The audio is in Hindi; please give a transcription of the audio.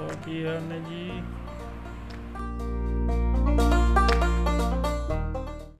हो गया जी